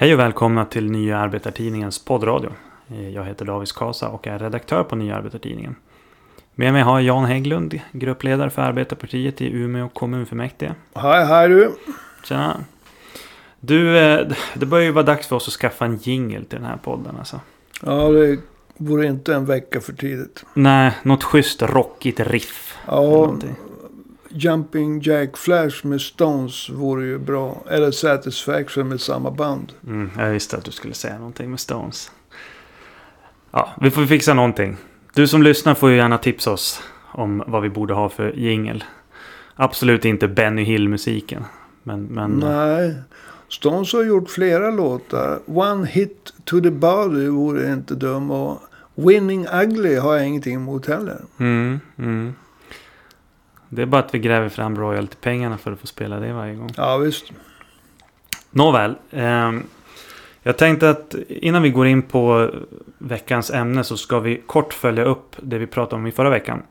Hej och välkomna till Nya Arbetartidningens poddradio. Eh, Jag heter Davis Kasa och är redaktör på Nya Arbetartidningen. Med mig har Jan Hägglund, gruppledare för Arbetarpartiet i Umeå kommunfullmäktige. Hej, hej du. Tjena! Du, eh, det börjar ju vara dags för oss att skaffa en jingle till den här podden alltså. Ja, det vore inte en vecka för tidigt. Nej, något schysst rockigt riff. Ja. Jumping Jack Flash med Stones vore ju bra. Eller Satisfaction med samma band. Mm, jag visste att du skulle säga någonting med Stones. Ja, vi får fixa någonting. Du som lyssnar får ju gärna tipsa oss om vad vi borde ha för jingel. Absolut inte Benny Hill-musiken. Men, men Nej, Stones har gjort flera låtar. One Hit To The Body vore inte dum. Och Winning Ugly har jag ingenting emot heller. mm, mm. Det är bara att vi gräver fram royalty-pengarna för att få spela det varje gång. Ja, visst. Nåväl. ehm, jag tänkte att innan vi går in på veckans ämne så ska vi kort följa upp det vi pratade om i förra veckan.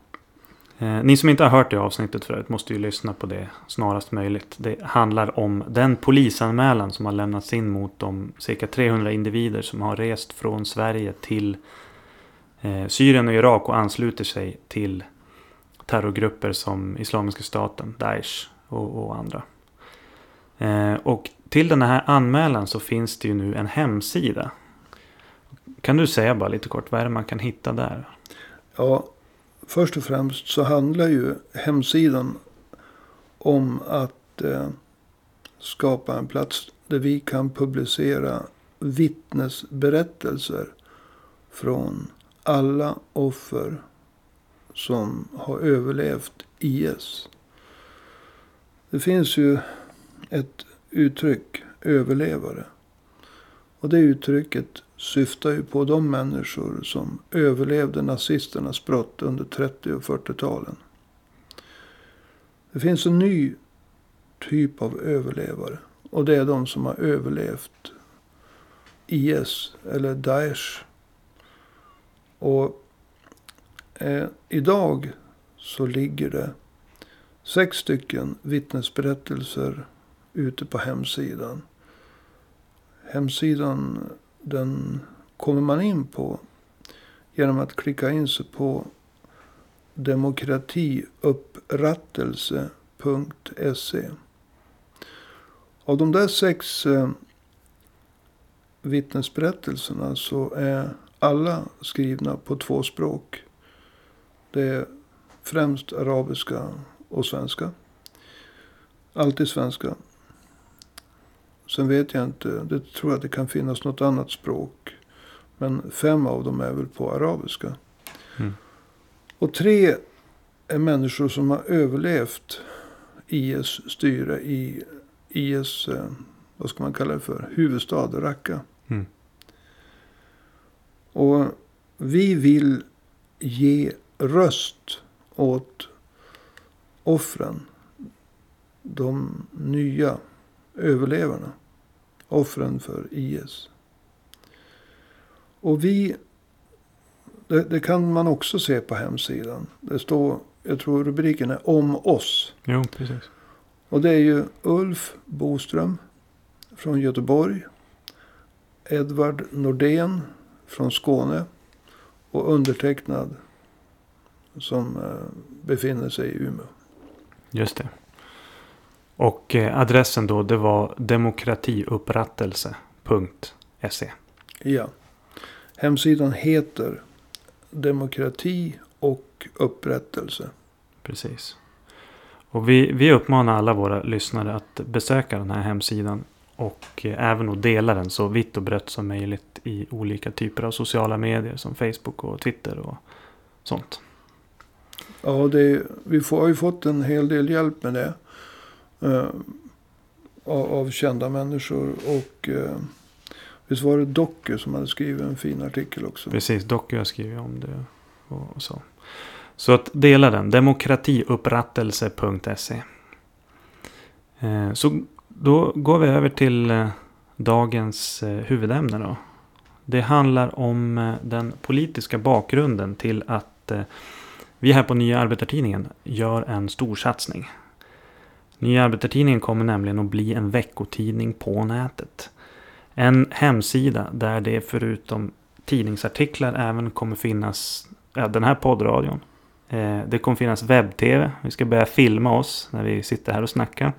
Eh, ni som inte har hört det avsnittet förut måste ju lyssna på det snarast möjligt. Det handlar om den polisanmälan som har lämnats in mot de cirka 300 individer som har rest från Sverige till eh, Syrien och Irak och ansluter sig till terrorgrupper som Islamiska staten, Daesh och, och andra. Eh, och till den här anmälan så finns det ju nu en hemsida. Kan du säga bara lite kort, vad är det man kan hitta där? Ja, först och främst så handlar ju hemsidan om att eh, skapa en plats där vi kan publicera vittnesberättelser från alla offer som har överlevt IS. Det finns ju ett uttryck, överlevare. Och det uttrycket syftar ju på de människor som överlevde nazisternas brott under 30 och 40-talen. Det finns en ny typ av överlevare. Och det är de som har överlevt IS eller Daesh. Och eh, idag så ligger det sex stycken vittnesberättelser ute på hemsidan. Hemsidan den kommer man in på genom att klicka in sig på demokratiupprättelse.se. Av de där sex eh, vittnesberättelserna så är alla skrivna på två språk. Det är främst arabiska och svenska. Alltid svenska. Sen vet jag inte. Det tror jag att det kan finnas något annat språk. Men fem av dem är väl på arabiska. Mm. Och tre är människor som har överlevt IS styre i IS, eh, vad ska man kalla det för, huvudstad Raqqa. Mm. Och vi vill ge röst åt offren. De nya överlevarna. Offren för IS. Och vi, det, det kan man också se på hemsidan. Det står, jag tror rubriken är om oss. Jo, precis. Och det är ju Ulf Boström från Göteborg. Edvard Nordén från Skåne. Och undertecknad som eh, befinner sig i Umeå. Just det. Och eh, adressen då, det var demokratiupprättelse.se. Ja. Hemsidan heter Demokrati och upprättelse. Precis. Och vi, vi uppmanar alla våra lyssnare att besöka den här hemsidan. Och eh, även att dela den så vitt och brett som möjligt i olika typer av sociala medier som Facebook och Twitter och sånt. Ja, det, vi får, har ju fått en hel del hjälp med det. Eh, av, av kända människor. Och eh, visst var det Doku som hade skrivit en fin artikel också. Precis, Doku har skrivit om det och, och så. Så att dela den, demokratiupprättelse.se. Eh, så då går vi över till eh, dagens eh, huvudämne då. Det handlar om eh, den politiska bakgrunden till att eh, vi här på Nya Arbetartidningen gör en stor satsning. Nya Arbetartidningen kommer nämligen att bli en veckotidning på nätet. En hemsida där det förutom tidningsartiklar även kommer finnas ja, den här poddradion. Eh, det kommer finnas webb-tv. Vi ska börja filma oss när vi sitter här och snackar.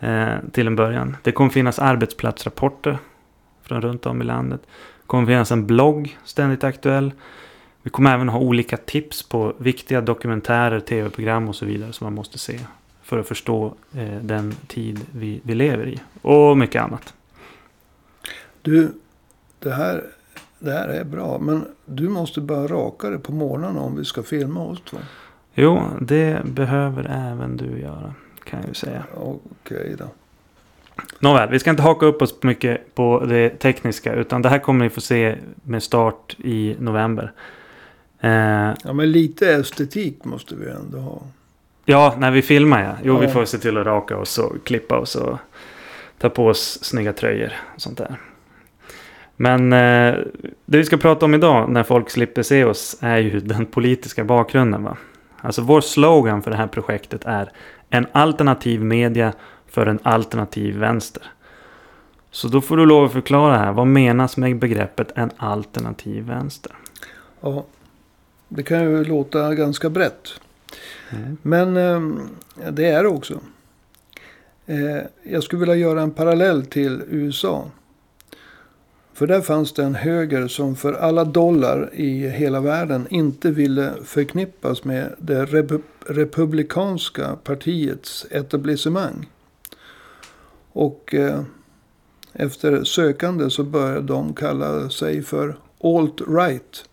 Eh, till en början. Det kommer finnas arbetsplatsrapporter från runt om i landet. Det kommer finnas en blogg, ständigt aktuell. Vi kommer även ha olika tips på viktiga dokumentärer, tv-program och så vidare som man måste se. För att förstå eh, den tid vi, vi lever i. Och mycket annat. Du, det här, det här är bra. Men du måste börja raka dig på morgnarna om vi ska filma oss två. Jo, det behöver även du göra. Kan jag ju säga. Okej då. Nåväl, vi ska inte haka upp oss mycket på det tekniska. Utan det här kommer ni få se med start i november. Eh, Ja, men lite estetik måste vi ändå ha. ja, när vi filmar ja. Jo, vi Ja. får se till att raka oss och klippa oss och ta på oss snygga tröjor och sånt där. Men eh, det vi ska prata om idag när folk slipper se oss är ju den politiska bakgrunden. Va? Alltså vår slogan för det här projektet är en alternativ media för en alternativ vänster. Så då får du lov att förklara här. Vad menas med begreppet en alternativ vänster? Ja, det kan ju låta ganska brett. Men eh, det är det också. Eh, jag skulle vilja göra en parallell till USA. För där fanns det en höger som för alla dollar i hela världen inte ville förknippas med det repu- republikanska partiets etablissemang. Och eh, efter sökande så började de kalla sig för alt-right.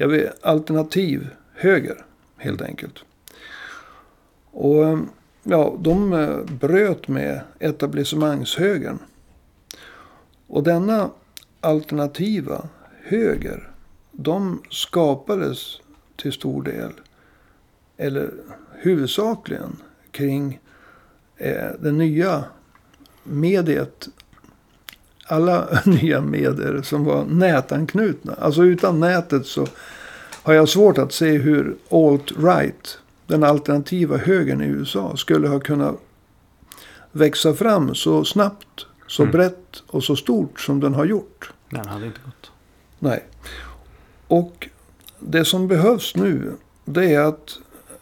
Jag vet, alternativ höger helt enkelt. Och eh, ja, de eh, bröt med etablissemangshögern. Och denna alternativa höger, de skapades till stor del, eller huvudsakligen, kring eh, det nya mediet. Alla nya medier som var nätanknutna. Alltså utan nätet så har jag svårt att se hur alt-right, den alternativa högern i USA, skulle ha kunnat växa fram så snabbt, så Mm. brett och så stort som den har gjort. Den hade inte gått. Nej. Och det som behövs nu, det är att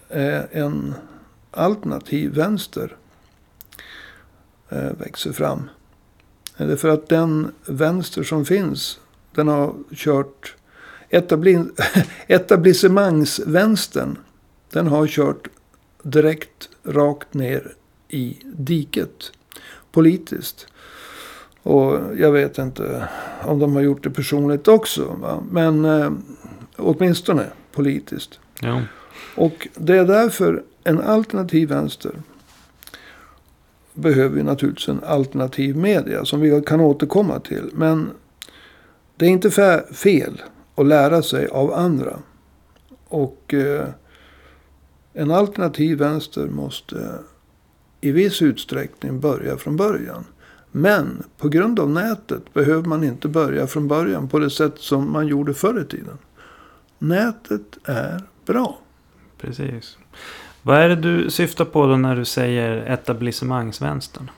eh, en alternativ vänster eh, växer fram. Eller för att den vänster som finns, den har kört etabli etablissemangsvänstern. Den har kört direkt rakt ner i diket politiskt. Och jag vet inte om de har gjort det personligt också. Va? Men eh, åtminstone politiskt. Jo. Och det är därför en alternativ vänster behöver vi naturligtvis en alternativ media som vi kan återkomma till. Men det är inte fel att lära sig av andra. Och eh, en alternativ vänster måste i viss utsträckning börja från början. Men på grund av nätet behöver man inte börja från början på det sätt som man gjorde förr i tiden. Nätet är bra. Precis. Vad är det du syftar på då när du säger etablissemangsvänstern?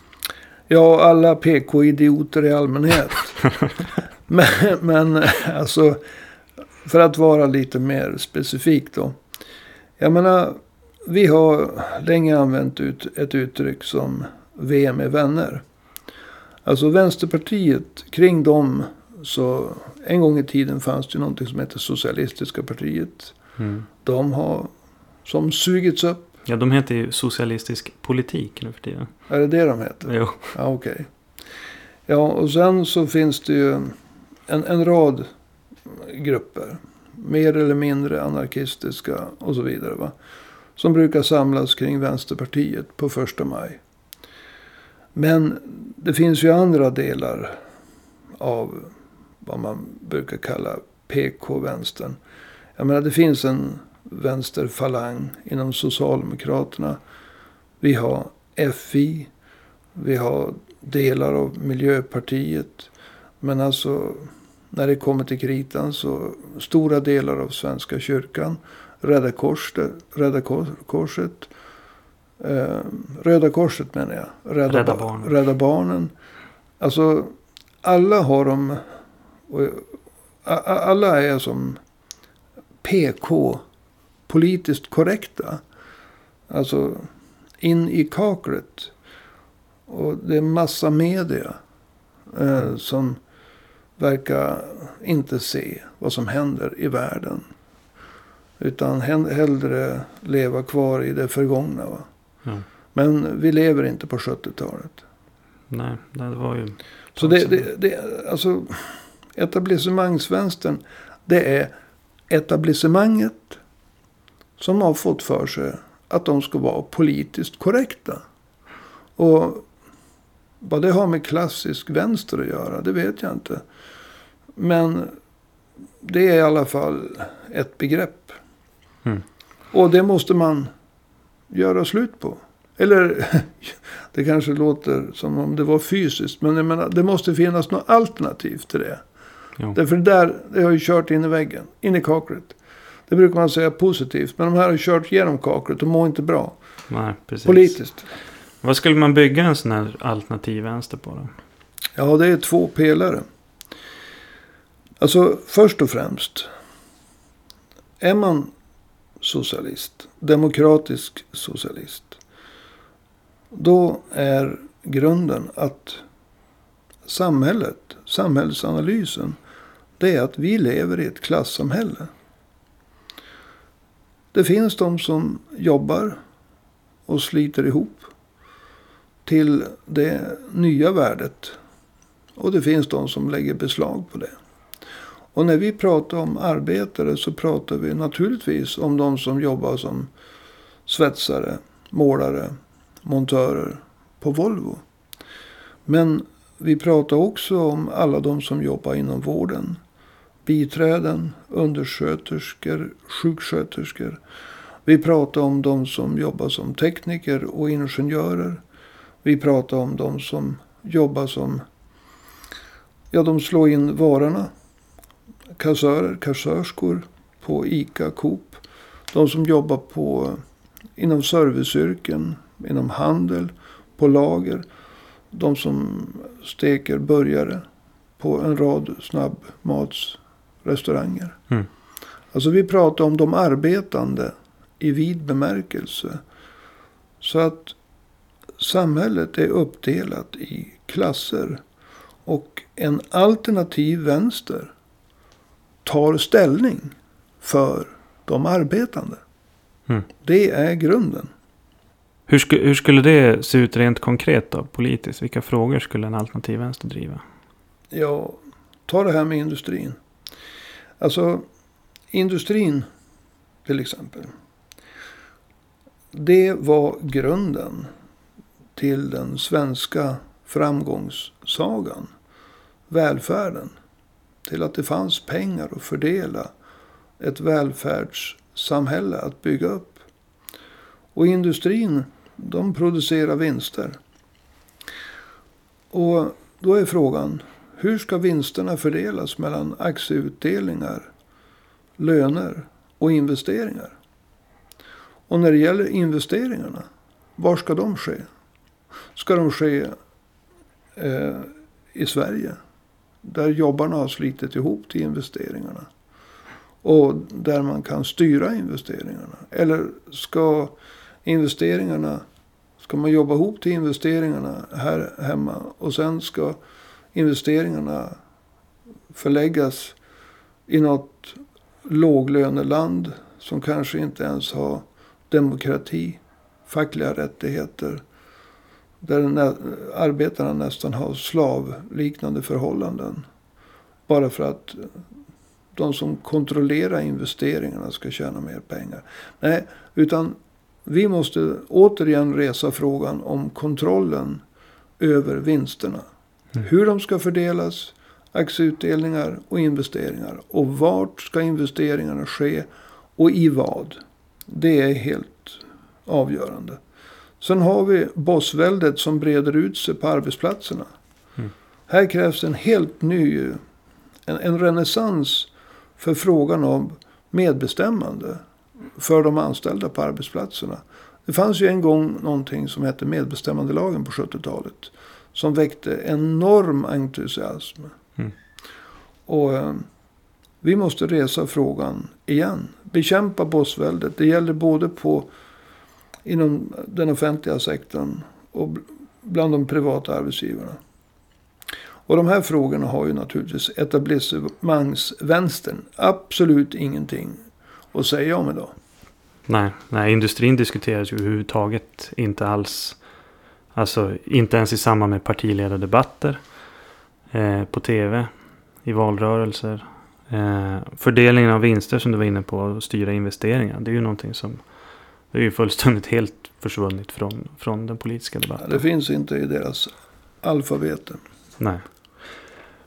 Ja, alla PK-idioter i allmänhet. men, men alltså, för att vara lite mer specifik då. Jag menar, vi har länge använt ut ett uttryck som V med vänner. Alltså Vänsterpartiet, kring dem så en gång i tiden fanns det någonting som heter Socialistiska partiet. Mm. De har som sugits upp. Ja, de heter ju socialistisk politik nu för tiden. Är det det de heter? Jo. Ja, okej. Ja, och sen så finns det ju en, en rad grupper. Mer eller mindre anarkistiska och så vidare. Va? Som brukar samlas kring Vänsterpartiet på första maj. Men det finns ju andra delar av vad man brukar kalla PK-vänstern. Jag menar det finns en vänsterfalang inom Socialdemokraterna. Vi har FI. Vi har delar av Miljöpartiet. Men alltså när det kommer till kritan så stora delar av Svenska kyrkan. Röda Korset. Röda Kors- Korset. Eh, Röda Korset menar jag. Rädda, Rädda Ba- Barnen. Rädda Barnen. Alltså alla har de... Alla är som PK. Politiskt korrekta. Alltså in i kaklet. Och det är massa media. Eh, som verkar inte se vad som händer i världen. Utan hellre leva kvar i det förgångna. Va? Ja. Men vi lever inte på 70-talet. Nej, det var ju... Så det, det, det, alltså etablissemangsvänstern. Det är etablissemanget som har fått för sig att de ska vara politiskt korrekta. Och vad det har med klassisk vänster att göra, det vet jag inte. Men det är i alla fall ett begrepp. Mm. Och det måste man göra slut på. Eller, det kanske låter som om det var fysiskt. Men jag menar, det måste finnas något alternativ till det. Jo. Därför där, det har ju kört in i väggen. In i kaklet. Det brukar man säga positivt. Men de här har kört genom kaklet och mår inte bra. Nej, precis. Politiskt. Vad skulle man bygga en sån här alternativ vänster på då? Ja, det är två pelare. Alltså, först och främst. Är man socialist, demokratisk socialist. Då är grunden att samhället, samhällsanalysen. Det är att vi lever i ett klassamhälle. Det finns de som jobbar och sliter ihop till det nya värdet. Och det finns de som lägger beslag på det. Och när vi pratar om arbetare så pratar vi naturligtvis om de som jobbar som svetsare, målare, montörer på Volvo. Men vi pratar också om alla de som jobbar inom vården. Biträden, undersköterskor, sjuksköterskor. Vi pratar om de som jobbar som tekniker och ingenjörer. Vi pratar om de som jobbar som, ja de slår in varorna. Kassörer, kassörskor på ICA, Coop. De som jobbar på, inom serviceyrken, inom handel, på lager. De som steker burgare på en rad snabbmatsrestauranger. Mm. Alltså vi pratar om de arbetande i vid bemärkelse. Så att samhället är uppdelat i klasser. Och en alternativ vänster tar ställning för de arbetande. Mm. Det är grunden. Hur, sku, hur skulle det se ut rent konkret då, politiskt? Vilka frågor skulle en alternativ vänster driva? Ja, ta det här med industrin. Alltså, industrin till exempel. Det var grunden till den svenska framgångssagan. Välfärden. Till att det fanns pengar att fördela. Ett välfärdssamhälle att bygga upp. Och industrin, de producerar vinster. Och då är frågan, hur ska vinsterna fördelas mellan aktieutdelningar, löner och investeringar? Och när det gäller investeringarna, var ska de ske? Ska de ske eh, i Sverige? Där jobbarna har slitit ihop till investeringarna. Och där man kan styra investeringarna. Eller ska investeringarna, ska man jobba ihop till investeringarna här hemma. Och sen ska investeringarna förläggas i något låglöneland. Som kanske inte ens har demokrati, fackliga rättigheter. Där arbetarna nästan har slavliknande förhållanden. Bara för att de som kontrollerar investeringarna ska tjäna mer pengar. Nej, utan vi måste återigen resa frågan om kontrollen över vinsterna. Hur de ska fördelas, aktieutdelningar och investeringar. Och vart ska investeringarna ske och i vad. Det är helt avgörande. Sen har vi bossväldet som breder ut sig på arbetsplatserna. Mm. Här krävs en helt ny, en, en renässans för frågan om medbestämmande för de anställda på arbetsplatserna. Det fanns ju en gång någonting som hette medbestämmandelagen på 70-talet. Som väckte enorm entusiasm. Mm. Och eh, vi måste resa frågan igen. Bekämpa bossväldet. Det gäller både på inom den offentliga sektorn och bl- bland de privata arbetsgivarna. Och de här frågorna har ju naturligtvis etablissemangsvänstern absolut ingenting att säga om idag. Nej, nej, industrin diskuteras ju överhuvudtaget inte alls. Alltså inte ens i samband med partiledardebatter. Eh, på tv. I valrörelser. Eh, fördelningen av vinster som du var inne på. Och styra investeringar. Det är ju någonting som. Det är ju fullständigt helt försvunnit från, från den politiska debatten. Det finns inte i deras alfabeten. Nej.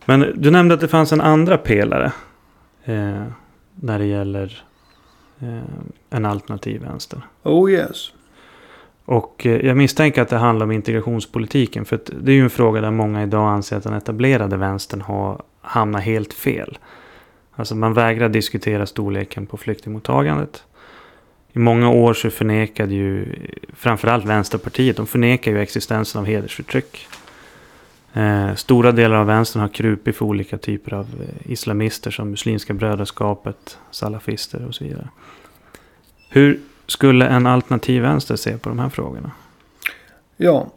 Men du nämnde att det fanns en andra pelare. Eh, när det gäller eh, en alternativ vänster. Oh yes. Och eh, jag misstänker att det handlar om integrationspolitiken. För det är ju en fråga där många idag anser att den etablerade vänstern har hamnat helt fel. Alltså man vägrar diskutera storleken på flyktingmottagandet. I många år så förnekade ju framförallt Vänsterpartiet, de förnekar ju existensen av hedersförtryck. Eh, stora delar av vänstern har krupit för olika typer av eh, islamister som Muslimska brödraskapet, salafister och så vidare. Hur skulle en alternativ vänster se på de här frågorna? Ja,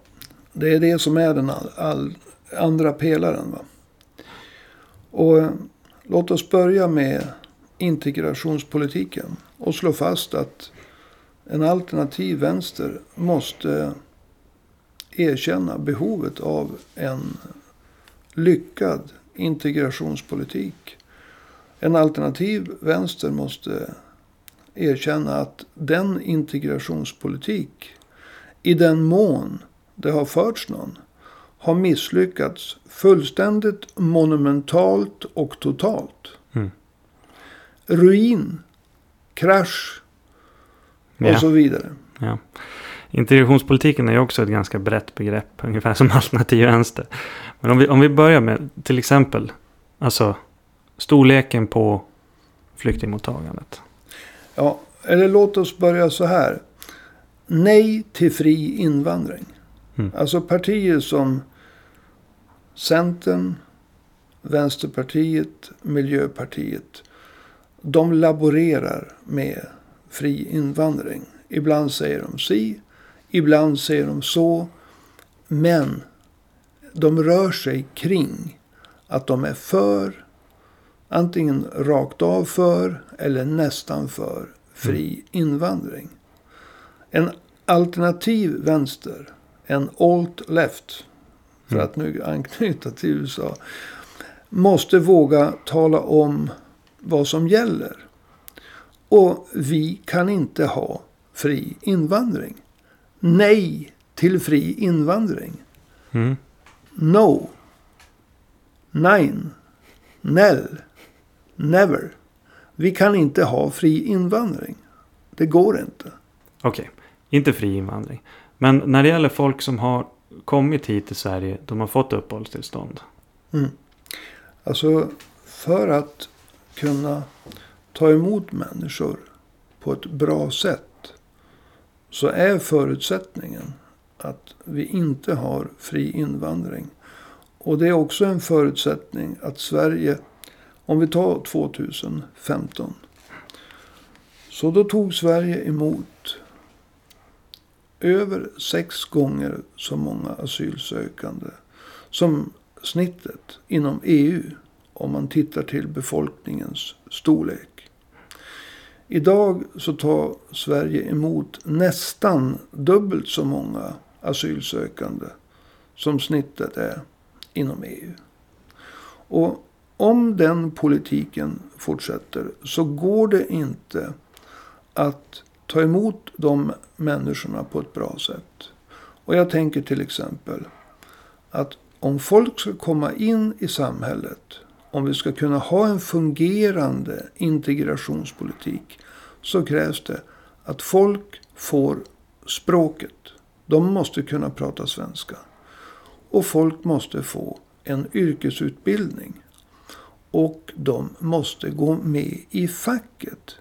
det är det som är den all, all, andra pelaren. Va? Och eh, låt oss börja med integrationspolitiken. Och slå fast att en alternativ vänster måste erkänna behovet av en lyckad integrationspolitik. En alternativ vänster måste erkänna att den integrationspolitik, i den mån det har förts någon, har misslyckats fullständigt monumentalt och totalt. Mm. Ruin, krasch och Ja. så vidare. Ja. Integrationspolitiken är ju också ett ganska brett begrepp, ungefär som alternativ vänster. Men om vi, om vi börjar med till exempel alltså, storleken på flyktingmottagandet. Ja, eller låt oss börja så här. Nej till fri invandring. Mm. Alltså partier som Centern, Vänsterpartiet, Miljöpartiet. De laborerar med fri invandring. Ibland säger de si, ibland säger de så. Men de rör sig kring att de är för, antingen rakt av för eller nästan för fri invandring. En alternativ vänster, en alt-left, för Mm. att nu anknyta till USA, måste våga tala om vad som gäller. Och vi kan inte ha fri invandring. Nej till fri invandring. Mm. No. Nine. Nell. Never. Vi kan inte ha fri invandring. Det går inte. Okej, inte fri invandring. Men när det gäller folk som har kommit hit till Sverige, de har fått uppehållstillstånd. Mm. Alltså för att kunna ta emot människor på ett bra sätt. Så är förutsättningen att vi inte har fri invandring. Och det är också en förutsättning att Sverige, om vi tar 2015. Så då tog Sverige emot över sex gånger så många asylsökande som snittet inom EU om man tittar till befolkningens storlek. Idag så tar Sverige emot nästan dubbelt så många asylsökande som snittet är inom EU. Och om den politiken fortsätter så går det inte att ta emot de människorna på ett bra sätt. Och jag tänker till exempel att om folk ska komma in i samhället, om vi ska kunna ha en fungerande integrationspolitik, så krävs det att folk får språket. De måste kunna prata svenska. Och folk måste få en yrkesutbildning. Och de måste gå med i facket.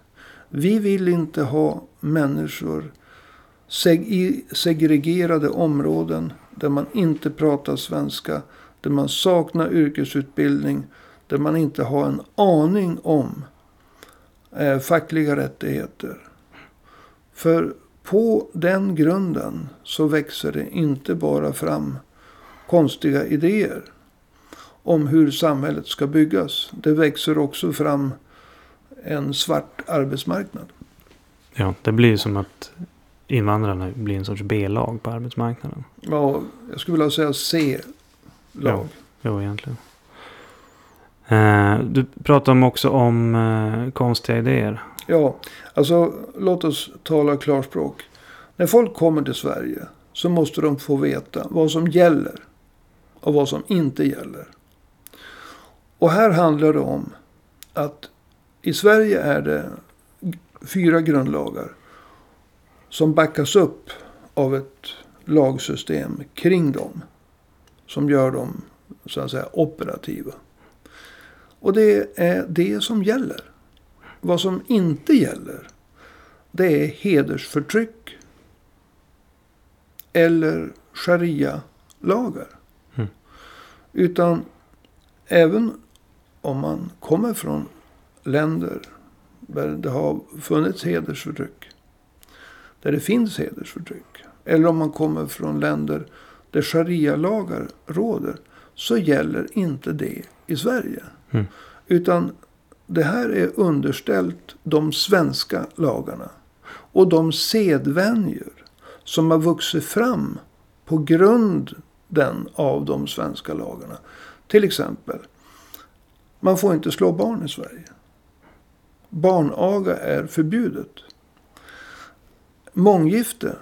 Vi vill inte ha människor seg- i segregerade områden. där man inte pratar svenska, där man saknar yrkesutbildning, där man inte har en aning om eh, fackliga rättigheter. För på den grunden så växer det inte bara fram konstiga idéer om hur samhället ska byggas. Det växer också fram en svart arbetsmarknad. Ja, det blir som att invandrarna blir en sorts B-lag på arbetsmarknaden. Ja, jag skulle vilja säga C-lag. Jo, egentligen. Eh, du pratar också om eh, konstiga idéer. Ja, alltså låt oss tala klarspråk. När folk kommer till Sverige så måste de få veta vad som gäller och vad som inte gäller. Och här handlar det om att i Sverige är det fyra grundlagar som backas upp av ett lagsystem kring dem. Som gör dem så att säga operativa. Och det är det som gäller. Vad som inte gäller. Det är hedersförtryck. Eller sharia-lagar. Mm. Utan även om man kommer från länder där det har funnits hedersförtryck. Där det finns hedersförtryck. Eller om man kommer från länder där sharia-lagar råder. Så gäller inte det i Sverige. Mm. Utan det här är underställt de svenska lagarna. Och de sedvänjor som har vuxit fram på grunden av de svenska lagarna. Till exempel, man får inte slå barn i Sverige. Barnaga är förbjudet. Månggifte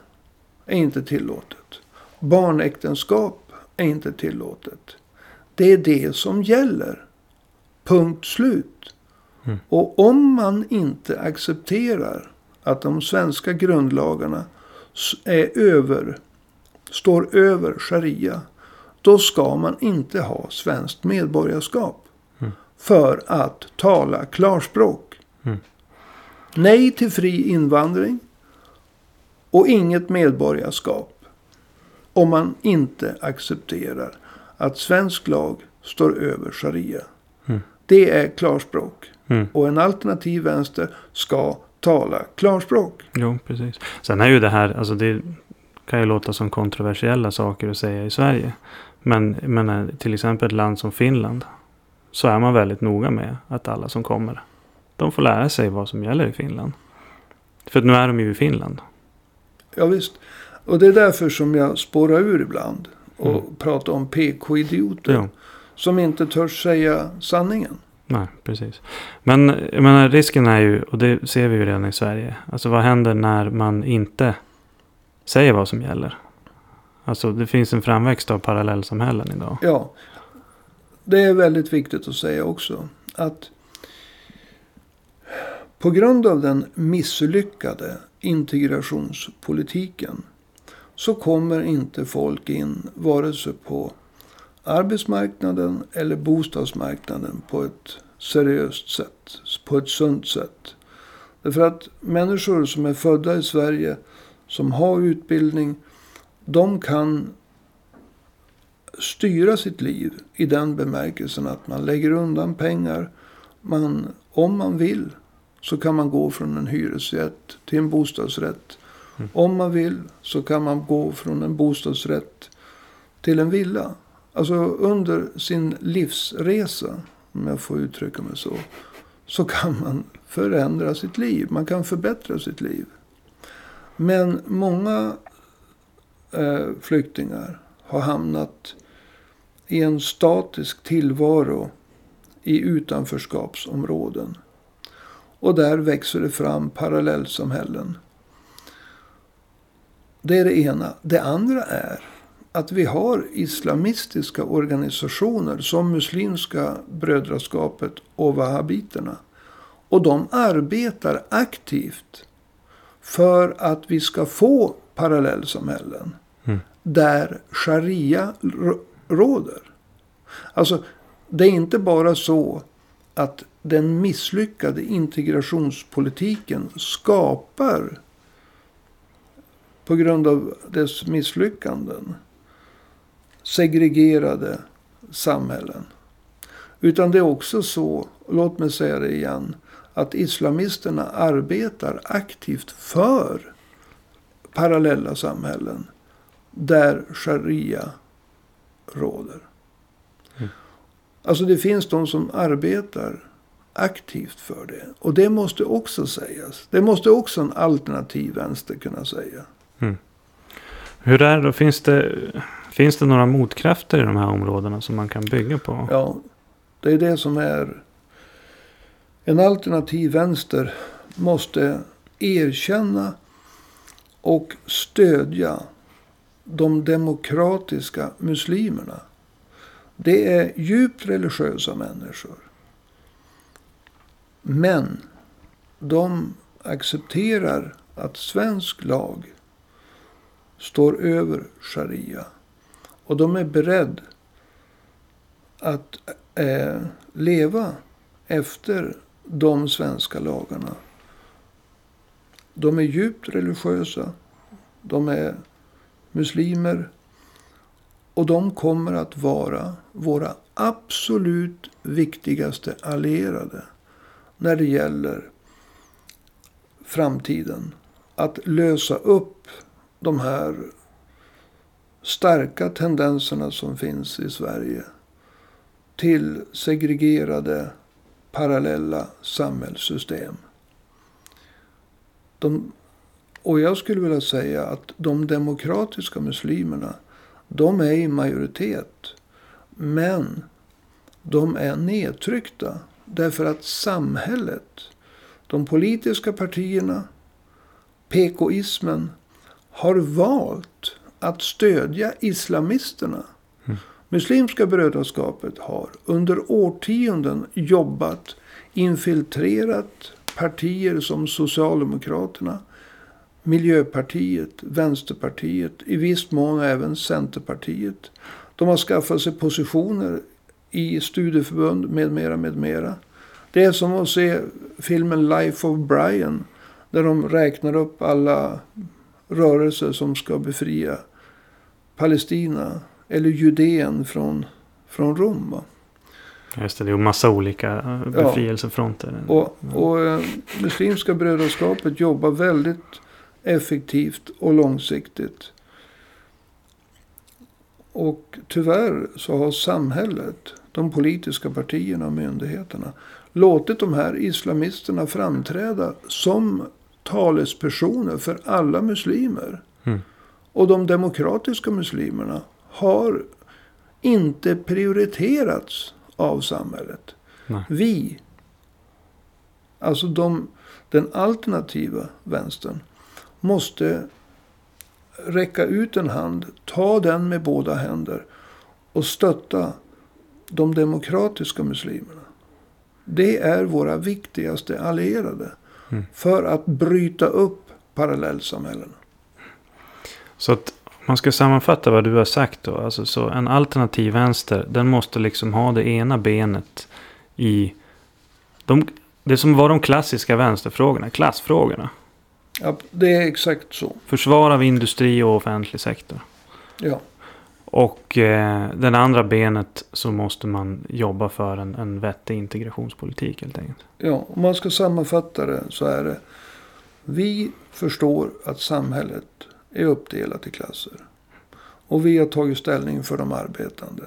är inte tillåtet. Barnäktenskap är inte tillåtet. Det är det som gäller. Punkt slut. Mm. Och om man inte accepterar att de svenska grundlagarna är över, står över sharia. Då ska man inte ha svenskt medborgarskap. För att tala klarspråk. Mm. Nej till fri invandring. Och inget medborgarskap. Om man inte accepterar att svensk lag står över sharia. Mm. Det är klarspråk. Mm. Och en alternativ vänster ska tala klarspråk. Jo, precis. Sen är ju det här, alltså det kan ju låta som kontroversiella saker att säga i Sverige. Men, men till exempel ett land som Finland. Så är man väldigt noga med att alla som kommer. De får lära sig vad som gäller i Finland. För nu är de ju i Finland. Ja, visst. Och det är därför som jag spårar ur ibland. Och Mm. pratar om PK-idioter. Ja. Som inte törs säga sanningen. Nej, precis. Men jag menar, risken är ju, och det ser vi ju redan i Sverige. Alltså vad händer när man inte säger vad som gäller? Alltså det finns en framväxt av parallellsamhällen idag. Ja. Det är väldigt viktigt att säga också. Att på grund av den misslyckade integrationspolitiken. Så kommer inte folk in vare sig på arbetsmarknaden eller bostadsmarknaden på ett seriöst sätt. På ett sunt sätt. Därför att människor som är födda i Sverige, som har utbildning, de kan styra sitt liv i den bemärkelsen att man lägger undan pengar. Man, om man vill så kan man gå från en hyresrätt till en bostadsrätt. Mm. Om man vill så kan man gå från en bostadsrätt till en villa. Alltså under sin livsresa, om jag får uttrycka mig så, så kan man förändra sitt liv. Man kan förbättra sitt liv. Men många eh, flyktingar har hamnat i en statisk tillvaro i utanförskapsområden. Och där växer det fram parallellsamhällen. Det är det ena. Det andra är att vi har islamistiska organisationer som Muslimska brödraskapet och wahhabiterna. Och de arbetar aktivt för att vi ska få parallellsamhällen. Mm. Där sharia råder. Alltså, det är inte bara så att den misslyckade integrationspolitiken skapar på grund av dess misslyckanden segregerade samhällen. Utan det är också så, låt mig säga det igen, att islamisterna arbetar aktivt för parallella samhällen där sharia råder. Mm. Alltså det finns de som arbetar aktivt för det. Och det måste också sägas. Det måste också en alternativ vänster kunna säga. Mm. Hur är det då? Finns det, finns det några motkrafter i de här områdena som man kan bygga på? Ja, det är det som är... En alternativ vänster måste erkänna och stödja de demokratiska muslimerna. Det är djupt religiösa människor. Men de accepterar att svensk lag står över sharia. Och de är beredda att eh, leva efter de svenska lagarna. De är djupt religiösa. De är muslimer. Och de kommer att vara våra absolut viktigaste allierade när det gäller framtiden. Att lösa upp de här starka tendenserna som finns i Sverige till segregerade parallella samhällssystem. De, och jag skulle vilja säga att de demokratiska muslimerna, de är i majoritet. Men de är nedtryckta därför att samhället, de politiska partierna, PKismen har valt att stödja islamisterna. Mm. Muslimska brödraskapet har under årtionden jobbat, infiltrerat partier som Socialdemokraterna, Miljöpartiet, Vänsterpartiet, i viss mån även Centerpartiet. De har skaffat sig positioner i studieförbund med mera, med mera. Det är som att se filmen Life of Brian. Där de räknar upp alla rörelser som ska befria Palestina eller Judeen från, från Rom. Va? Just det, det är massa olika eh, befrielsefronter. Ja. Och, och eh, Muslimska brödraskapet jobbar väldigt effektivt och långsiktigt. Och tyvärr så har samhället, de politiska partierna och myndigheterna låtit de här islamisterna framträda som talespersoner för alla muslimer. Mm. Och de demokratiska muslimerna har inte prioriterats av samhället. Nej. Vi, alltså de, den alternativa vänstern, måste räcka ut en hand, ta den med båda händer och stötta de demokratiska muslimerna. Det är våra viktigaste allierade. Mm. För att bryta upp parallellsamhällena. Så att man ska sammanfatta vad du har sagt då. Alltså så en alternativ vänster. Den måste liksom ha det ena benet i. De, det som var de klassiska vänsterfrågorna. Klassfrågorna. Ja, det är exakt så. Försvar av industri och offentlig sektor. Ja. Och eh, den andra benet så måste man jobba för en, en vettig integrationspolitik helt enkelt. Ja, om man ska sammanfatta det så är det. Vi förstår att samhället är uppdelat i klasser. Och vi har tagit ställning för de arbetande.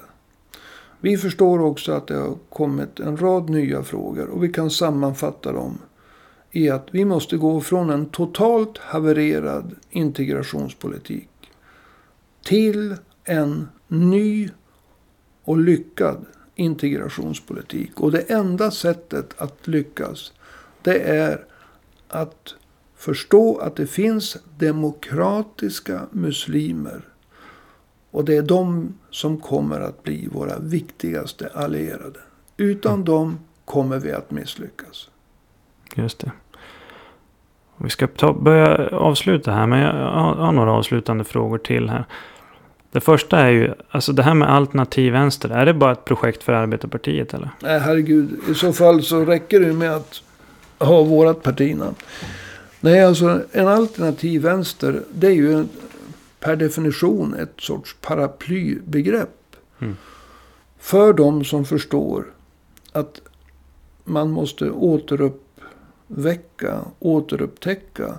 Vi förstår också att det har kommit en rad nya frågor och vi kan sammanfatta dem i att vi måste gå från en totalt havererad integrationspolitik till en ny och lyckad integrationspolitik. Och det enda sättet att lyckas det är att förstå att det finns demokratiska muslimer. Och det är de som kommer att bli våra viktigaste allierade. Utan mm. dem kommer vi att misslyckas. Just det. Vi ska ta, börja avsluta här, men jag har några avslutande frågor till här. Det första är ju, alltså det här med alternativ vänster, är det bara ett projekt för Arbetarpartiet eller? Nej, herregud. I så fall så räcker det med att ha vårat partinamn. Nej, alltså en alternativ vänster, det är ju per definition ett sorts paraplybegrepp. Mm. För de som förstår att man måste återuppväcka, återupptäcka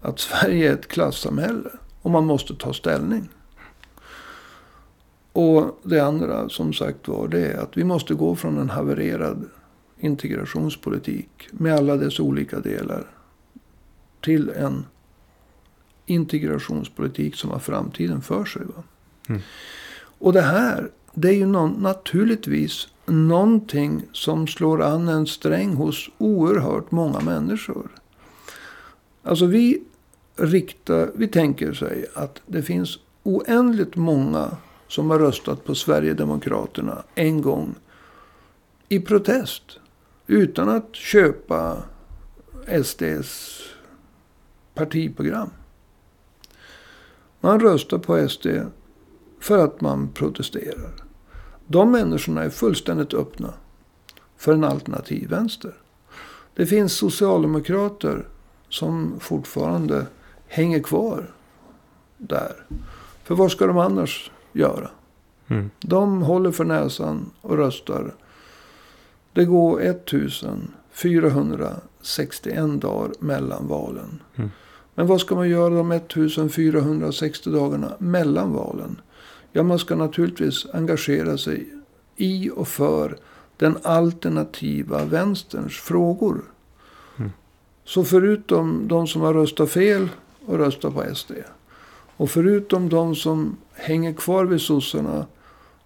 att Sverige är ett klassamhälle. Och man måste ta ställning. Och det andra som sagt var det är att vi måste gå från en havererad integrationspolitik med alla dess olika delar till en integrationspolitik som har framtiden för sig. Mm. Och det här, det är ju någon, naturligtvis någonting som slår an en sträng hos oerhört många människor. Alltså vi riktar, vi tänker sig att det finns oändligt många som har röstat på Sverigedemokraterna en gång i protest. Utan att köpa SDs partiprogram. Man röstar på SD för att man protesterar. De människorna är fullständigt öppna för en alternativ vänster. Det finns socialdemokrater som fortfarande hänger kvar där. För vad ska de annars göra? Mm. De håller för näsan och röstar. Det går 1461 dagar mellan valen. Mm. Men vad ska man göra de 1460 dagarna mellan valen? Ja, man ska naturligtvis engagera sig i och för den alternativa vänsterns frågor. Mm. Så förutom de som har röstat fel och röstat på SD. Och förutom de som hänger kvar vid sossarna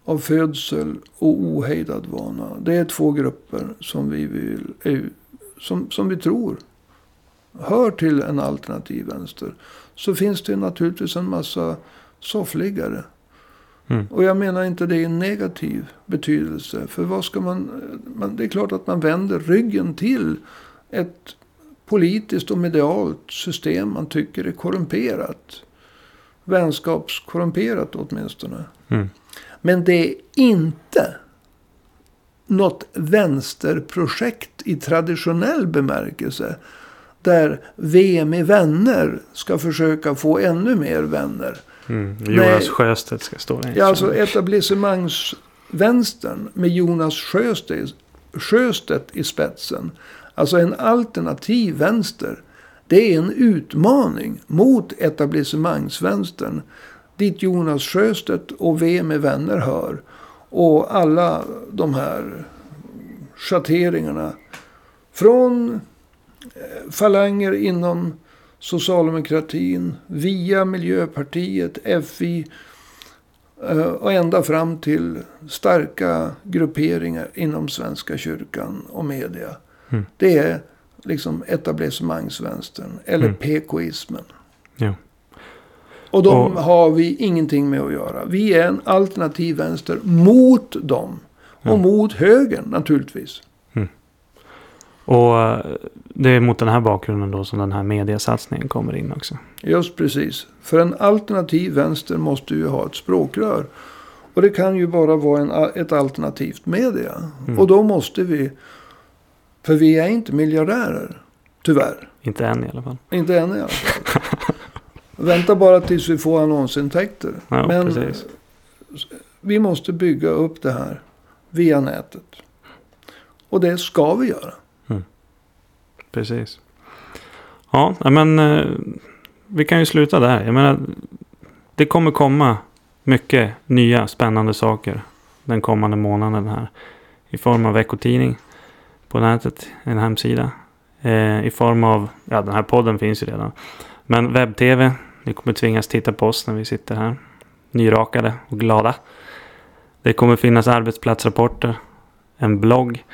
av födsel och ohejdad vana. Det är två grupper som vi, vill, eh, som, som vi tror hör till en alternativ vänster. Så finns det naturligtvis en massa soffliggare. Mm. Och jag menar inte det i negativ betydelse. För vad ska man, man... Det är klart att man vänder ryggen till ett politiskt och medialt system man tycker är korrumperat. Vänskapskorrumperat åtminstone. Mm. Men det är inte något vänsterprojekt i traditionell bemärkelse. Där vi med vänner ska försöka få ännu mer vänner. Mm. Jonas Sjöstedt ska stå där. Ja, alltså etablissemangsvänstern med Jonas Sjöstedt, Sjöstedt i spetsen. Alltså en alternativ vänster. Det är en utmaning mot etablissemangsvänstern. Dit Jonas Sjöstedt och V med vänner hör. Och alla de här schatteringarna. Från eh, falanger inom socialdemokratin. Via Miljöpartiet, FI. eh, Och ända fram till starka grupperingar inom Svenska kyrkan och media. Mm. Det är liksom etablissemangsvänstern. Eller Mm. PKismen. Ja. Och de Och- har vi ingenting med att göra. Vi är en alternativ vänster mot dem. Och Ja. mot högern naturligtvis. Och det är mot den här bakgrunden då som den här mediasatsningen kommer in också. Just precis. För en alternativ vänster måste ju ha ett språkrör. Och det kan ju bara vara en, ett alternativt media. Mm. Och då måste vi. För vi är inte miljardärer. Tyvärr. Inte än i alla fall. Inte än i alla fall. Vänta bara tills vi får annonsintäkter. Ja, Men precis. vi måste bygga upp det här via nätet. Och det ska vi göra. Precis. Ja, men eh, vi kan ju sluta där. Jag menar, det kommer komma mycket nya spännande saker den kommande månaden här. I form av veckotidning på nätet, en hemsida. Eh, I form av, ja den här podden finns ju redan. Men webb-tv, ni kommer tvingas titta på oss när vi sitter här. Nyrakade och glada. Det kommer finnas arbetsplatsrapporter, en blogg.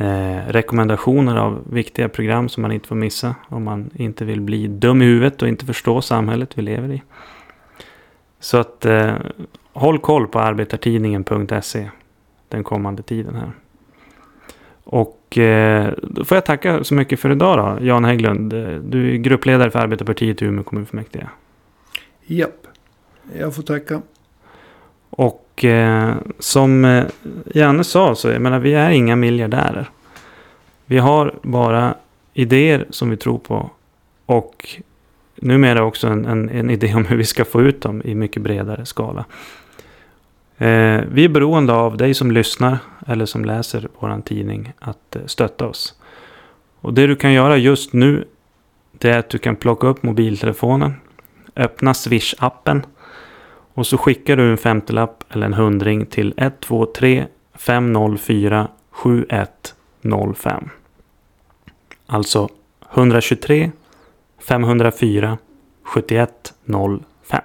Eh, rekommendationer av viktiga program som man inte får missa om man inte vill bli dum i huvudet och inte förstå samhället vi lever i. Så att eh, håll koll på arbetartidningen.se den kommande tiden här. Och eh, då får jag tacka så mycket för idag då, Jan Hägglund. Eh, du är gruppledare för Arbetarpartiet i Umeå kommunfullmäktige. Japp. Jag får tacka. Och eh, som eh, Janne sa så jag menar vi är inga miljardärer. Vi har bara idéer som vi tror på. Och numera också en, en, en idé om hur vi ska få ut dem i mycket bredare skala. Eh, vi är beroende av dig som lyssnar eller som läser vår tidning att eh, stötta oss. Och det du kan göra just nu det är att du kan plocka upp mobiltelefonen, öppna Swish-appen och så skickar du en femtelapp eller en hundring till 123 504 7105. Alltså 123 504 7105.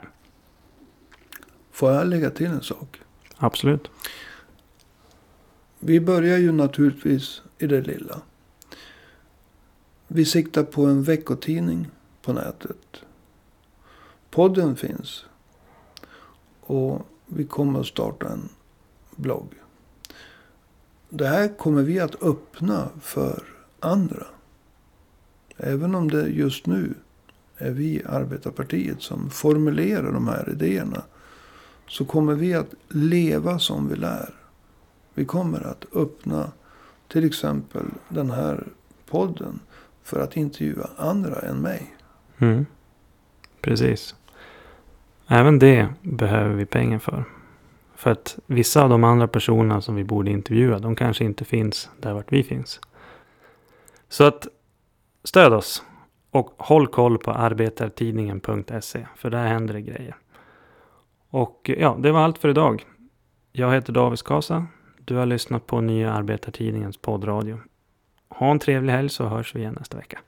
Får jag lägga till en sak? Absolut. Vi börjar ju naturligtvis i det lilla. Vi siktar på en veckotidning på nätet. Podden finns. Och vi kommer att starta en blogg. Det här kommer vi att öppna för andra. Även om det just nu är vi Arbetarpartiet som formulerar de här idéerna. Så kommer vi att leva som vi lär. Vi kommer att öppna till exempel den här podden för att intervjua andra än mig. Mm. Precis. Även det behöver vi pengar för. För att vissa av de andra personerna som vi borde intervjua, de kanske inte finns där vart vi finns. Så att stöd oss. Och håll koll på arbetartidningen.se. För där händer det grejer. Och ja, det var allt för idag. Jag heter David Skasa. Du har lyssnat på Nya Arbetartidningens poddradio. Ha en trevlig helg så hörs vi igen nästa vecka.